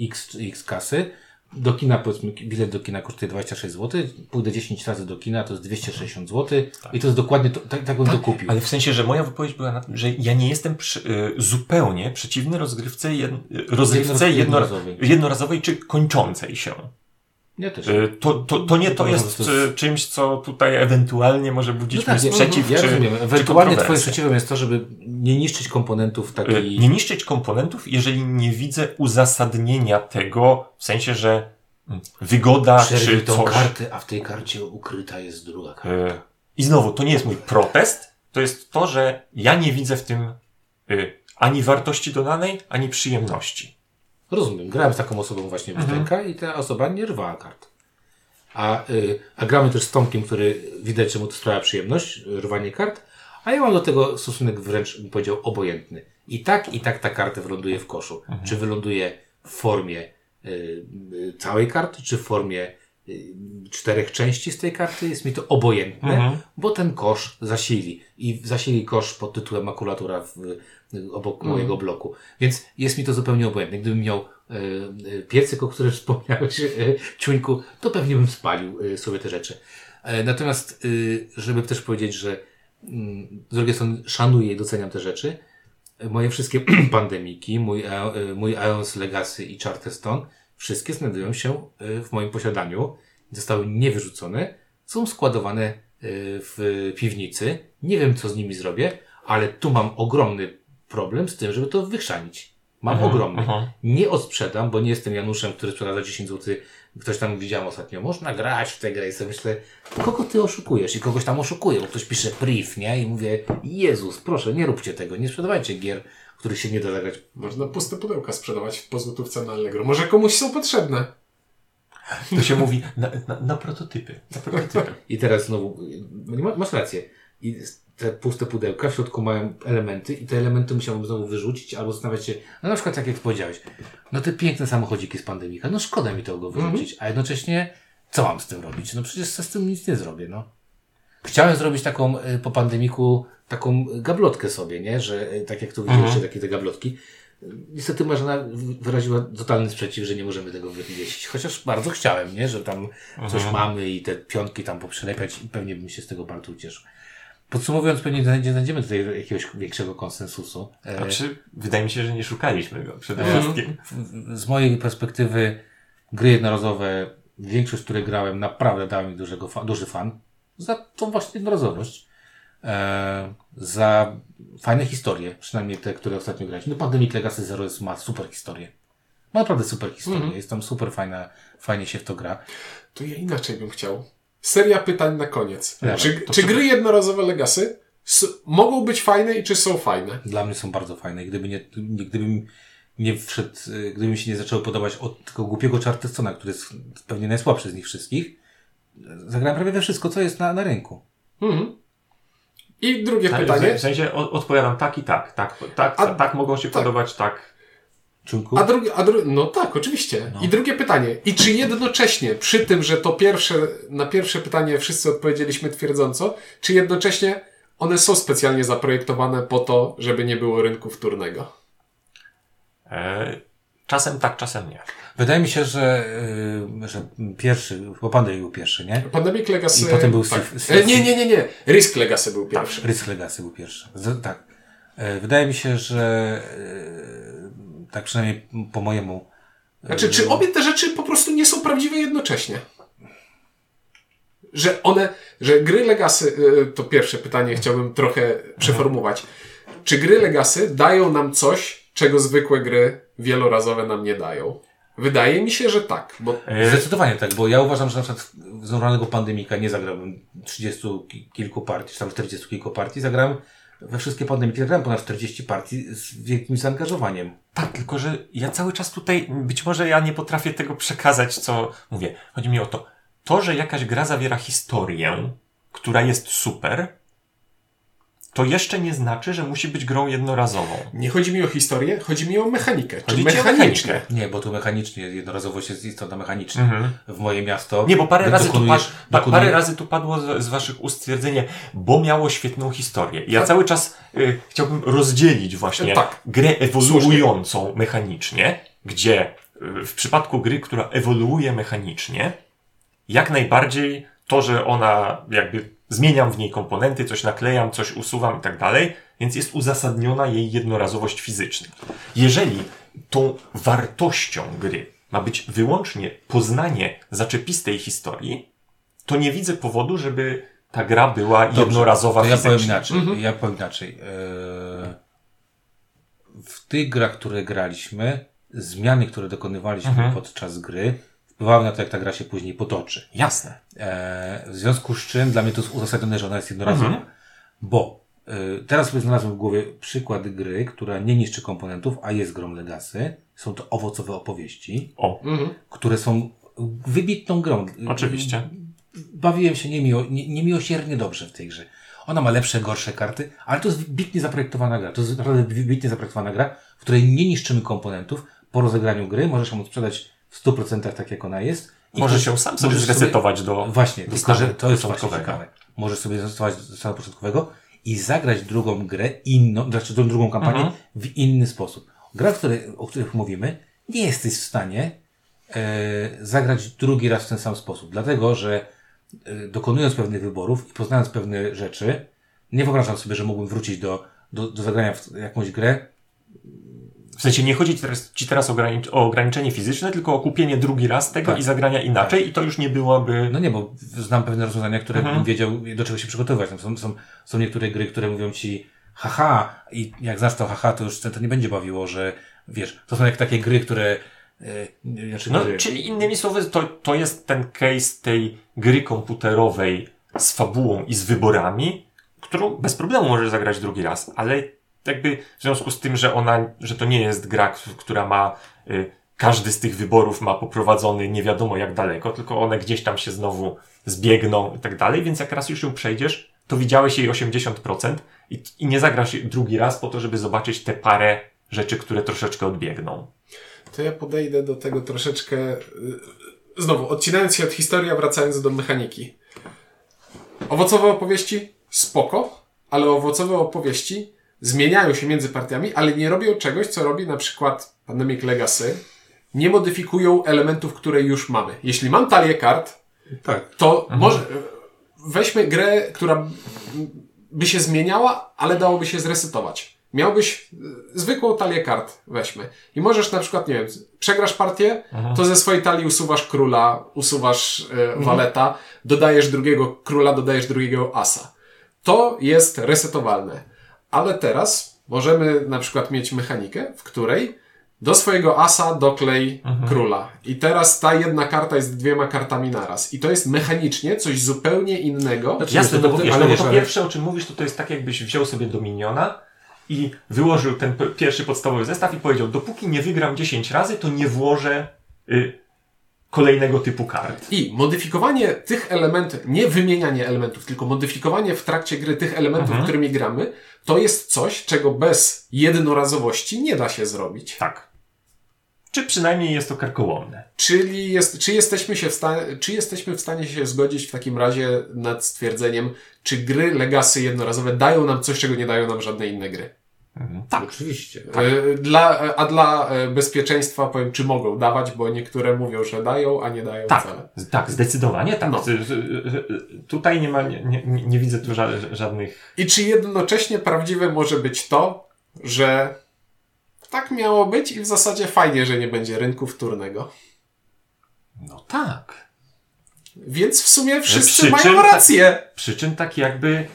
x, x kasy, do kina, powiedzmy, bilet do kina kosztuje 26 zł, pójdę 10 razy do kina, to jest 260 zł tak. i to jest dokładnie, to, tak, tak bym tak, to kupił. Ale w sensie, że moja wypowiedź była na tym, że ja nie jestem przy, y, zupełnie przeciwny rozgrywce, jed, rozgrywce jednorazowej. jednorazowej czy kończącej się. Ja też. Y, to, to, to nie to jest, to jest czymś, co tutaj ewentualnie może budzić no tak, sprzeciw. Ja czy, rozumiem. Ewentualnie twoim sprzeciwem jest to, żeby nie niszczyć komponentów takiej... Nie niszczyć komponentów, jeżeli nie widzę uzasadnienia tego, w sensie, że mm, wygoda Przerwij czy tą coś... kartę, a w tej karcie ukryta jest druga karta. Y, I znowu, to nie jest mój protest, to jest to, że ja nie widzę w tym y, ani wartości dodanej, ani przyjemności. Rozumiem. Grałem z taką osobą właśnie w mhm. i ta osoba nie rwała kart. A, y, a gramy też z Tomkiem, który widać, że mu to sprawia przyjemność, rwanie kart, a ja mam do tego stosunek wręcz, bym powiedział, obojętny. I tak, i tak ta karta wyląduje w koszu. Mhm. Czy wyląduje w formie y, y, całej karty, czy w formie czterech części z tej karty, jest mi to obojętne, mhm. bo ten kosz zasili. I zasili kosz pod tytułem makulatura w, obok mm. mojego bloku. Więc jest mi to zupełnie obojętne. Gdybym miał e piecyk, o którym wspomniałeś, e, ciuńku, to pewnie bym spalił sobie te rzeczy. Natomiast, żeby też powiedzieć, że mm, z drugiej strony szanuję i doceniam te rzeczy, moje wszystkie pandemiki, mój, mój Ions Legacy i Charterstone, wszystkie znajdują się w moim posiadaniu, zostały niewyrzucone, są składowane w piwnicy. Nie wiem, co z nimi zrobię, ale tu mam ogromny problem z tym, żeby to wychrzanić. Mam aha, ogromny. Aha. Nie odsprzedam, bo nie jestem Januszem, który sprzeda za 10 zł. Ktoś tam widziałem ostatnio. Można grać w tę grę i sobie myślę, kogo ty oszukujesz? I kogoś tam oszukuje, bo ktoś pisze priv, nie? I mówię, Jezus, proszę, nie róbcie tego. Nie sprzedawajcie gier, których się nie da zagrać. Można puste pudełka sprzedawać w pozłotówce na Allegro. Może komuś są potrzebne. To się mówi na, na, na prototypy. Na prototypy. I teraz znowu, masz rację. I te puste pudełka, w środku mają elementy i te elementy musiałbym znowu wyrzucić albo zastanawiać się, no na przykład tak jak powiedziałeś, no te piękne samochodziki z pandemika, no szkoda mi tego wyrzucić, mm -hmm. a jednocześnie co mam z tym robić? No przecież z tym nic nie zrobię, no. Chciałem zrobić taką y, po pandemiku taką gablotkę sobie, nie? Że y, tak jak tu widzieliście, -hmm. takie te gablotki. Niestety Marzena wyraziła totalny sprzeciw, że nie możemy tego wywieźć. Chociaż bardzo chciałem, nie? Że tam coś mhm. mamy i te piątki tam poprzelepiać i pewnie bym się z tego bardzo ucieszył. Podsumowując, pewnie nie znajdziemy tutaj jakiegoś większego konsensusu. Znaczy, wydaje mi się, że nie szukaliśmy go przede e, wszystkim. Z mojej perspektywy gry jednorazowe, większość, które grałem, naprawdę dała mi dużego, duży fan. Za tą właśnie jednorazowość. E, za fajne historie, przynajmniej te, które ostatnio graliśmy. No Pandemic Legacy Zero jest, ma super historię. Ma naprawdę super historię. Mm -hmm. Jest tam super fajna, fajnie się w to gra. To ja inaczej bym chciał. Seria pytań na koniec. Czy, czy gry jednorazowe Legacy mogą być fajne i czy są fajne? Dla mnie są bardzo fajne. Gdyby nie, gdybym nie wszedł, gdyby mi się nie zaczęło podobać od tego głupiego Charterstona, który jest pewnie najsłabszy z nich wszystkich, zagrałem prawie we wszystko, co jest na, na rynku. Mhm. I drugie tak, pytanie. W sensie odpowiadam tak i tak. Tak, tak, A, tak mogą się tak. podobać, tak. Czunku? A drugie, a dru no tak, oczywiście. No. I drugie pytanie. I czy jednocześnie, przy tym, że to pierwsze, na pierwsze pytanie wszyscy odpowiedzieliśmy twierdząco, czy jednocześnie one są specjalnie zaprojektowane po to, żeby nie było rynku wtórnego? E, czasem tak, czasem nie. Wydaje mi się, że, yy, że pierwszy, bo Pandemic był pierwszy, nie? Pandemic Legacy. I potem był tak. E, nie, nie, nie, nie. Risk Legacy był pierwszy. Tak, Risk Legacy był pierwszy. Z, tak. E, wydaje mi się, że e, tak przynajmniej po mojemu. Znaczy, czy obie te rzeczy po prostu nie są prawdziwe jednocześnie? Że one, że gry Legacy, to pierwsze pytanie chciałbym trochę przeformułować. Czy gry Legacy dają nam coś, czego zwykłe gry wielorazowe nam nie dają? Wydaje mi się, że tak. Bo... E, Zdecydowanie tak, bo ja uważam, że na przykład z normalnego pandemika nie zagrałem 30 kilku partii, czy tam 40 kilku partii, zagrałem we wszystkie pandemiki, zagrałem ponad 40 partii z wielkim zaangażowaniem. Tak, tylko że ja cały czas tutaj, być może ja nie potrafię tego przekazać, co mówię. Chodzi mi o to, to, że jakaś gra zawiera historię, która jest super, to jeszcze nie znaczy, że musi być grą jednorazową. Nie chodzi mi o historię, chodzi mi o mechanikę. Chodzi czy mechanicznie. Nie, bo tu mechanicznie, jednorazowość jest istotna mechanicznie. Mhm. W moje miasto. Nie, bo parę razy, tu, pad, parę razy tu padło z, z, waszych ust stwierdzenie, bo miało świetną historię. ja tak. cały czas y, chciałbym rozdzielić właśnie tak. grę ewoluującą Słusznie. mechanicznie, gdzie y, w przypadku gry, która ewoluuje mechanicznie, jak najbardziej to, że ona jakby zmieniam w niej komponenty, coś naklejam, coś usuwam i tak dalej, więc jest uzasadniona jej jednorazowość fizyczna. Jeżeli tą wartością gry ma być wyłącznie poznanie zaczepistej historii, to nie widzę powodu, żeby ta gra była Dobrze, jednorazowa to ja Powiem inaczej, mhm. Ja powiem inaczej. Eee, w tych grach, które graliśmy, zmiany, które dokonywaliśmy mhm. podczas gry, wpływały na to, jak ta gra się później potoczy. Jasne. E, w związku z czym dla mnie to jest uzasadnione, że ona jest jednorazowa. Mhm. Bo e, teraz sobie znalazłem w głowie przykład gry, która nie niszczy komponentów, a jest grą Legacy. Są to owocowe opowieści, o. Mhm. które są wybitną grą. Oczywiście. Bawiłem się niemiło, nie, niemiłosiernie dobrze w tej grze. Ona ma lepsze, gorsze karty, ale to jest wybitnie zaprojektowana gra. To jest naprawdę wybitnie zaprojektowana gra, w której nie niszczymy komponentów. Po rozegraniu gry możesz ją sprzedać w 100% tak jak ona jest. I Może się sam sobie zresetować sobie, do Właśnie, do że to jest właśnie ciekawe. Możesz sobie zresetować do stanu początkowego i zagrać drugą grę inną, znaczy drugą kampanię mhm. w inny sposób. Gra, której, o których mówimy, nie jesteś w stanie e, zagrać drugi raz w ten sam sposób. Dlatego, że e, dokonując pewnych wyborów i poznając pewne rzeczy, nie wyobrażam sobie, że mógłbym wrócić do, do, do zagrania w jakąś grę w sensie nie chodzi teraz, ci teraz o, o, ograniczenie fizyczne, tylko o kupienie drugi raz tego tak. i zagrania inaczej tak. i to już nie byłoby... No nie, bo znam pewne rozwiązania, które mhm. bym wiedział, do czego się przygotować. Są, są, są niektóre gry, które mówią ci haha i jak znasz to haha, to już to nie będzie bawiło, że wiesz, to są jak takie gry, które yy, znaczy no, gry. czyli innymi słowy, to, to jest ten case tej gry komputerowej z fabułą i z wyborami, którą bez problemu możesz zagrać drugi raz, ale jakby w związku z tym, że ona, że to nie jest gra, która ma, y, każdy z tych wyborów ma poprowadzony nie wiadomo jak daleko, tylko one gdzieś tam się znowu zbiegną i tak dalej, więc jak raz już ją przejdziesz, to widziałeś jej 80% i, i nie zagrasz drugi raz po to, żeby zobaczyć te parę rzeczy, które troszeczkę odbiegną. To ja podejdę do tego troszeczkę, y, znowu, odcinając się od historii, a wracając do mechaniki. Owocowe opowieści? Spoko, ale owocowe opowieści zmieniają się między partiami, ale nie robią czegoś, co robi na przykład Pandemic Legacy. Nie modyfikują elementów, które już mamy. Jeśli mam talię kart, tak. to mhm. może weźmy grę, która by się zmieniała, ale dałoby się zresetować. Miałbyś e, zwykłą talię kart, weźmy. I możesz na przykład, nie wiem, przegrasz partię, mhm. to ze swojej talii usuwasz króla, usuwasz e, mhm. waleta, dodajesz drugiego króla, dodajesz drugiego asa. To jest resetowalne. Ale teraz możemy na przykład mieć mechanikę, w której do swojego asa doklej mhm. króla. I teraz ta jedna karta jest dwiema kartami naraz. I to jest mechanicznie coś zupełnie innego. Znaczy, Jasne, to, wiesz, ale to pierwsze, o czym mówisz, to, to jest tak, jakbyś wziął sobie Dominiona i wyłożył ten pierwszy podstawowy zestaw i powiedział, dopóki nie wygram 10 razy, to nie włożę y, kolejnego typu kart. I modyfikowanie tych elementów, nie wymienianie elementów, tylko modyfikowanie w trakcie gry tych elementów, mhm. którymi gramy, to jest coś, czego bez jednorazowości nie da się zrobić. Tak. Czy przynajmniej jest to karkołomne. Czyli jest, czy, jesteśmy się w stanie, czy jesteśmy w stanie się zgodzić w takim razie nad stwierdzeniem, czy gry Legacy jednorazowe dają nam coś, czego nie dają nam żadne inne gry? Mhm. Tak, oczywiście. Tak. Dla, a dla bezpieczeństwa powiem, czy mogą dawać, bo niektóre mówią, że dają, a nie dają tak, wcale. Tak, zdecydowanie tak. No. Tutaj nie ma, nie, nie, nie widzę tu żadnych... I czy jednocześnie prawdziwe może być to, że tak miało być i w zasadzie fajnie, że nie będzie rynku wtórnego. No tak. Więc w sumie wszyscy mają rację. Tak, przy czym tak jakby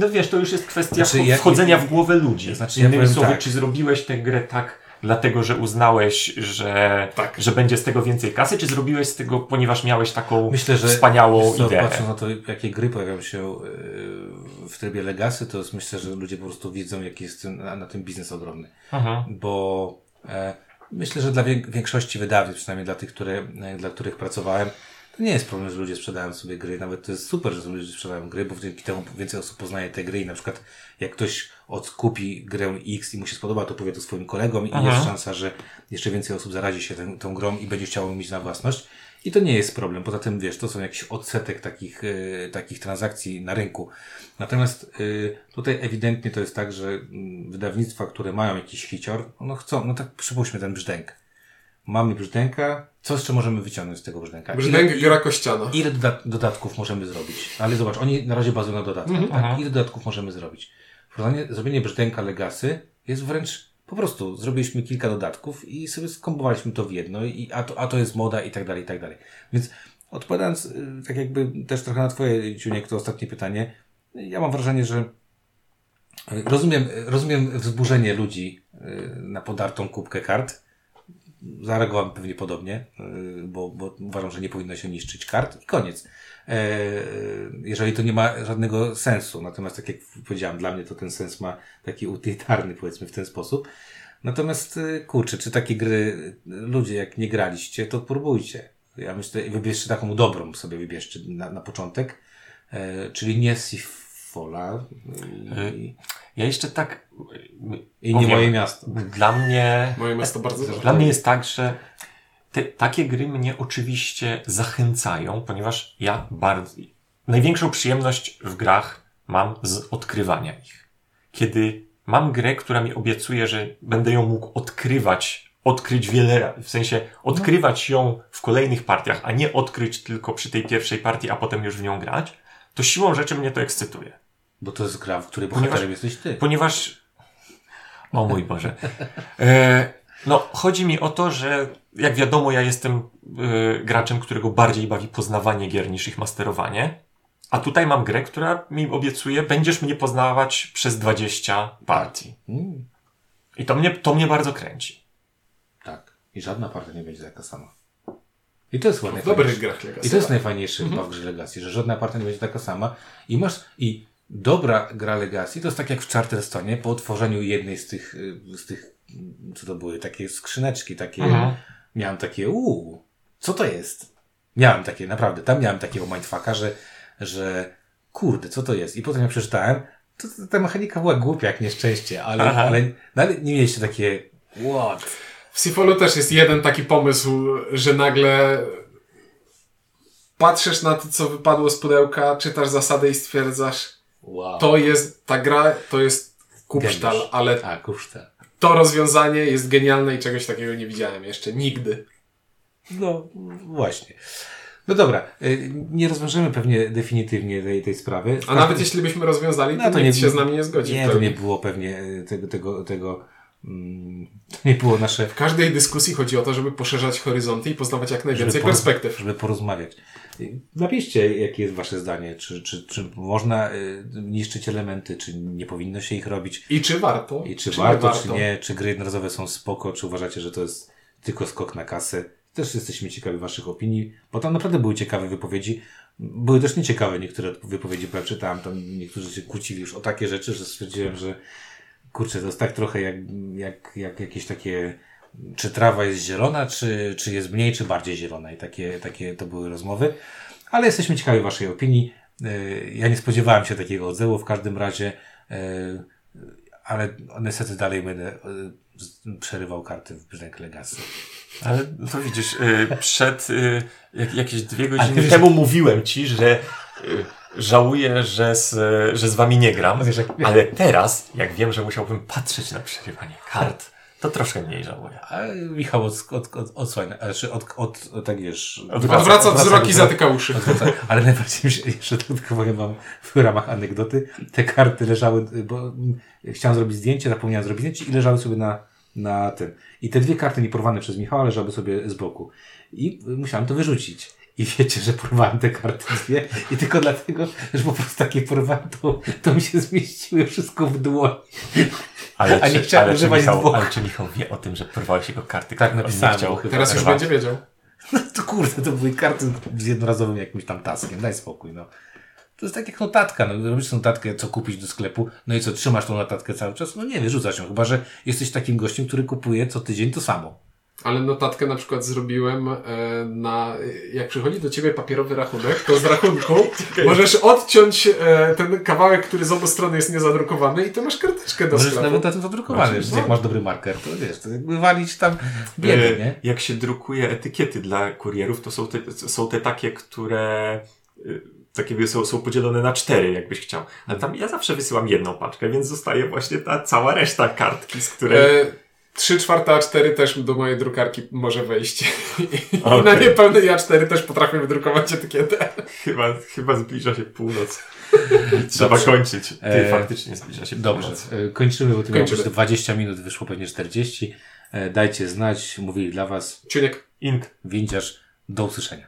no wiesz, to już jest kwestia znaczy, wchodzenia w głowę ludzi. Znaczy, Innymi ja słowy, tak. czy zrobiłeś tę grę tak dlatego, że uznałeś, że, tak. że będzie z tego więcej kasy, czy zrobiłeś z tego, ponieważ miałeś taką Myślę, że wspaniałą co, ideę? Patrząc na to, jakie gry pojawiają się yy, w trybie Legacy, to jest, myślę, że ludzie po prostu widzą, jaki jest na, na tym biznes ogromny. Aha. Bo e, myślę, że dla większości wydawców, przynajmniej dla tych, które, e, dla których pracowałem, to nie jest problem, że ludzie sprzedają sobie gry. Nawet to jest super, że ludzie sprzedają gry, bo dzięki temu więcej osób poznaje te gry i na przykład jak ktoś odkupi grę X i mu się spodoba, to powie to swoim kolegom Aha. i jest szansa, że jeszcze więcej osób zarazi się tą, tą grą i będzie chciało mieć na własność. I to nie jest problem. Poza tym, wiesz, to są jakiś odsetek takich, y, takich transakcji na rynku. Natomiast y, tutaj ewidentnie to jest tak, że y, wydawnictwa, które mają jakiś hicior, no chcą, no tak przypuśćmy ten brzdęk mamy brzdęka, co jeszcze możemy wyciągnąć z tego brzdęka? Brzdęk gra kościana. Ile dodat dodatków możemy zrobić? Ale zobacz, oni na razie bazują na dodatkach. Mm -hmm. tak? Ile dodatków możemy zrobić? Zrobienie brzdęka Legacy jest wręcz po prostu zrobiliśmy kilka dodatków i sobie skombowaliśmy to w jedno, i, a, to, a to jest moda i tak dalej, i tak dalej. Więc odpowiadając y, tak jakby też trochę na Twoje, Ciuniek, to ostatnie pytanie, ja mam wrażenie, że y, rozumiem, rozumiem wzburzenie ludzi y, na podartą kubkę kart, zareagowałem pewnie podobnie, y, bo, bo uważam, że nie powinno się niszczyć kart i koniec. E, jeżeli to nie ma żadnego sensu. Natomiast, tak jak powiedziałem, dla mnie to ten sens ma taki utylitarny, powiedzmy w ten sposób. Natomiast, y, kurczę, czy takie gry, ludzie, jak nie graliście, to próbujcie. Ja myślę, wybierzcie taką dobrą sobie wybierzcie na, na początek, e, czyli nie Sifola. I... Ja jeszcze tak. I nie moje miasto. Dla mnie. Moje miasto bardzo Dla mnie jest tak, że te, takie gry mnie oczywiście zachęcają, ponieważ ja bardzo. Największą przyjemność w grach mam z odkrywania ich. Kiedy mam grę, która mi obiecuje, że będę ją mógł odkrywać, odkryć wiele, w sensie odkrywać ją w kolejnych partiach, a nie odkryć tylko przy tej pierwszej partii, a potem już w nią grać, to siłą rzeczy mnie to ekscytuje. Bo to jest gra, w której bohaterem ponieważ, jesteś ty. Ponieważ... O mój Boże. E, no, chodzi mi o to, że jak wiadomo, ja jestem e, graczem, którego bardziej bawi poznawanie gier niż ich masterowanie. A tutaj mam grę, która mi obiecuje, będziesz mnie poznawać przez 20 partii. Mm. I to mnie, to mnie bardzo kręci. Tak. I żadna partia nie będzie taka sama. I to jest dobrych grach Legacy. I to jest najfajniejsze mm -hmm. w grze Legacy, że żadna partia nie będzie taka sama. I masz, i dobra gra Legacy to jest tak jak w Charterstonie po otworzeniu jednej z tych, y, z tych, co to były, takie skrzyneczki, takie, mhm. miałem takie, uuu, co to jest? Miałem takie, naprawdę, tam miałem takiego mindfucka, że, że kurde, co to jest? I potem ja przeczytałem, to, to ta mechanika była głupia jak nieszczęście, ale, ale, no, ale nie mieliście takie, what? W Sifolu też jest jeden taki pomysł, że nagle patrzysz na to, co wypadło z pudełka, czytasz zasady i stwierdzasz, Wow. To jest, ta gra to jest kupsztal, ale A, kupsztal. to rozwiązanie jest genialne i czegoś takiego nie widziałem jeszcze nigdy. No, właśnie. No dobra, y, nie rozwiążemy pewnie definitywnie tej, tej sprawy. A nawet jeśli byśmy rozwiązali, to, no, to nikt nie, się z nami nie zgodzi. Nie, to nie było pewnie tego, tego, tego to nie było nasze... W każdej dyskusji chodzi o to, żeby poszerzać horyzonty i poznawać jak najwięcej żeby perspektyw. Żeby porozmawiać. Napiszcie, jakie jest Wasze zdanie. Czy, czy, czy można y, niszczyć elementy, czy nie powinno się ich robić? I czy warto? I czy, czy warto, warto, czy nie? Czy gry jednorazowe są spoko? Czy uważacie, że to jest tylko skok na kasę? Też jesteśmy ciekawi Waszych opinii, bo tam naprawdę były ciekawe wypowiedzi. Były też nieciekawe niektóre wypowiedzi, bo ja czytałem, tam niektórzy się kłócili już o takie rzeczy, że stwierdziłem, że kurczę, to jest tak trochę jak, jak, jak jakieś takie czy trawa jest zielona, czy, czy jest mniej, czy bardziej zielona. I takie, takie to były rozmowy. Ale jesteśmy ciekawi Waszej opinii. E, ja nie spodziewałem się takiego odzewu w każdym razie, e, ale niestety dalej będę e, przerywał karty w Brzdęk Legacy. Ale to widzisz, przed jak, jakieś dwie godziny temu mówiłem Ci, że żałuję, że z, że z wami nie gram, ale teraz, jak wiem, że musiałbym patrzeć na przerywanie kart, to troszkę mniej żałuję. A Michał od, od, od, odsłania, znaczy od, od, od, tak wiesz... Odwraca, odwraca wzrok i zatyka uszy. Odwraca, ale najbardziej mi się, jeszcze tylko powiem wam w ramach anegdoty, te karty leżały, bo chciałem zrobić zdjęcie, zapomniałem zrobić zdjęcie i leżały sobie na, na tym. I te dwie karty nieporwane przez Michała leżały sobie z boku. I musiałem to wyrzucić. I wiecie, że porwałem te karty dwie i tylko dlatego, że po prostu takie porwałem, to, to mi się zmieściły wszystko w dłoni. Ale, A nie czy, ale, czy Michał, ale czy Michał wie o tym, że porwałeś jego karty? Tak, napisałem. Chciał Teraz już będzie wiedział. No to kurde, to były karty z jednorazowym jakimś tam taskiem. Daj spokój, no. To jest tak jak notatka. No, robisz notatkę, co kupić do sklepu, no i co, trzymasz tą notatkę cały czas? No nie, wyrzucasz ją. Chyba, że jesteś takim gościem, który kupuje co tydzień to samo. Ale notatkę na przykład zrobiłem e, na, jak przychodzi do ciebie papierowy rachunek, to z rachunku możesz odciąć e, ten kawałek, który z obu stron jest niezadrukowany i to masz karteczkę do możesz sklepu. nawet na tym zadrukowany, no. jak masz dobry marker, to wiesz, to jakby walić tam biedy, e, nie? Jak się drukuje etykiety dla kurierów, to są te, są te takie, które takie są, są podzielone na cztery, jakbyś chciał. Ale tam ja zawsze wysyłam jedną paczkę, więc zostaje właśnie ta cała reszta kartki, z której... E 3 czwarte A4 też do mojej drukarki może wejść. Okay. Na niepełnej A4 też potrafię wydrukować etykietę. Chyba, chyba zbliża się północ. Trzeba Dobrze. kończyć. Ty, e... faktycznie zbliża się Dobrze. północ. E, kończymy, bo to miało być 20 minut, wyszło pewnie 40. E, dajcie znać, mówili dla Was Ciuniek, Ink, Windziarz. Do usłyszenia.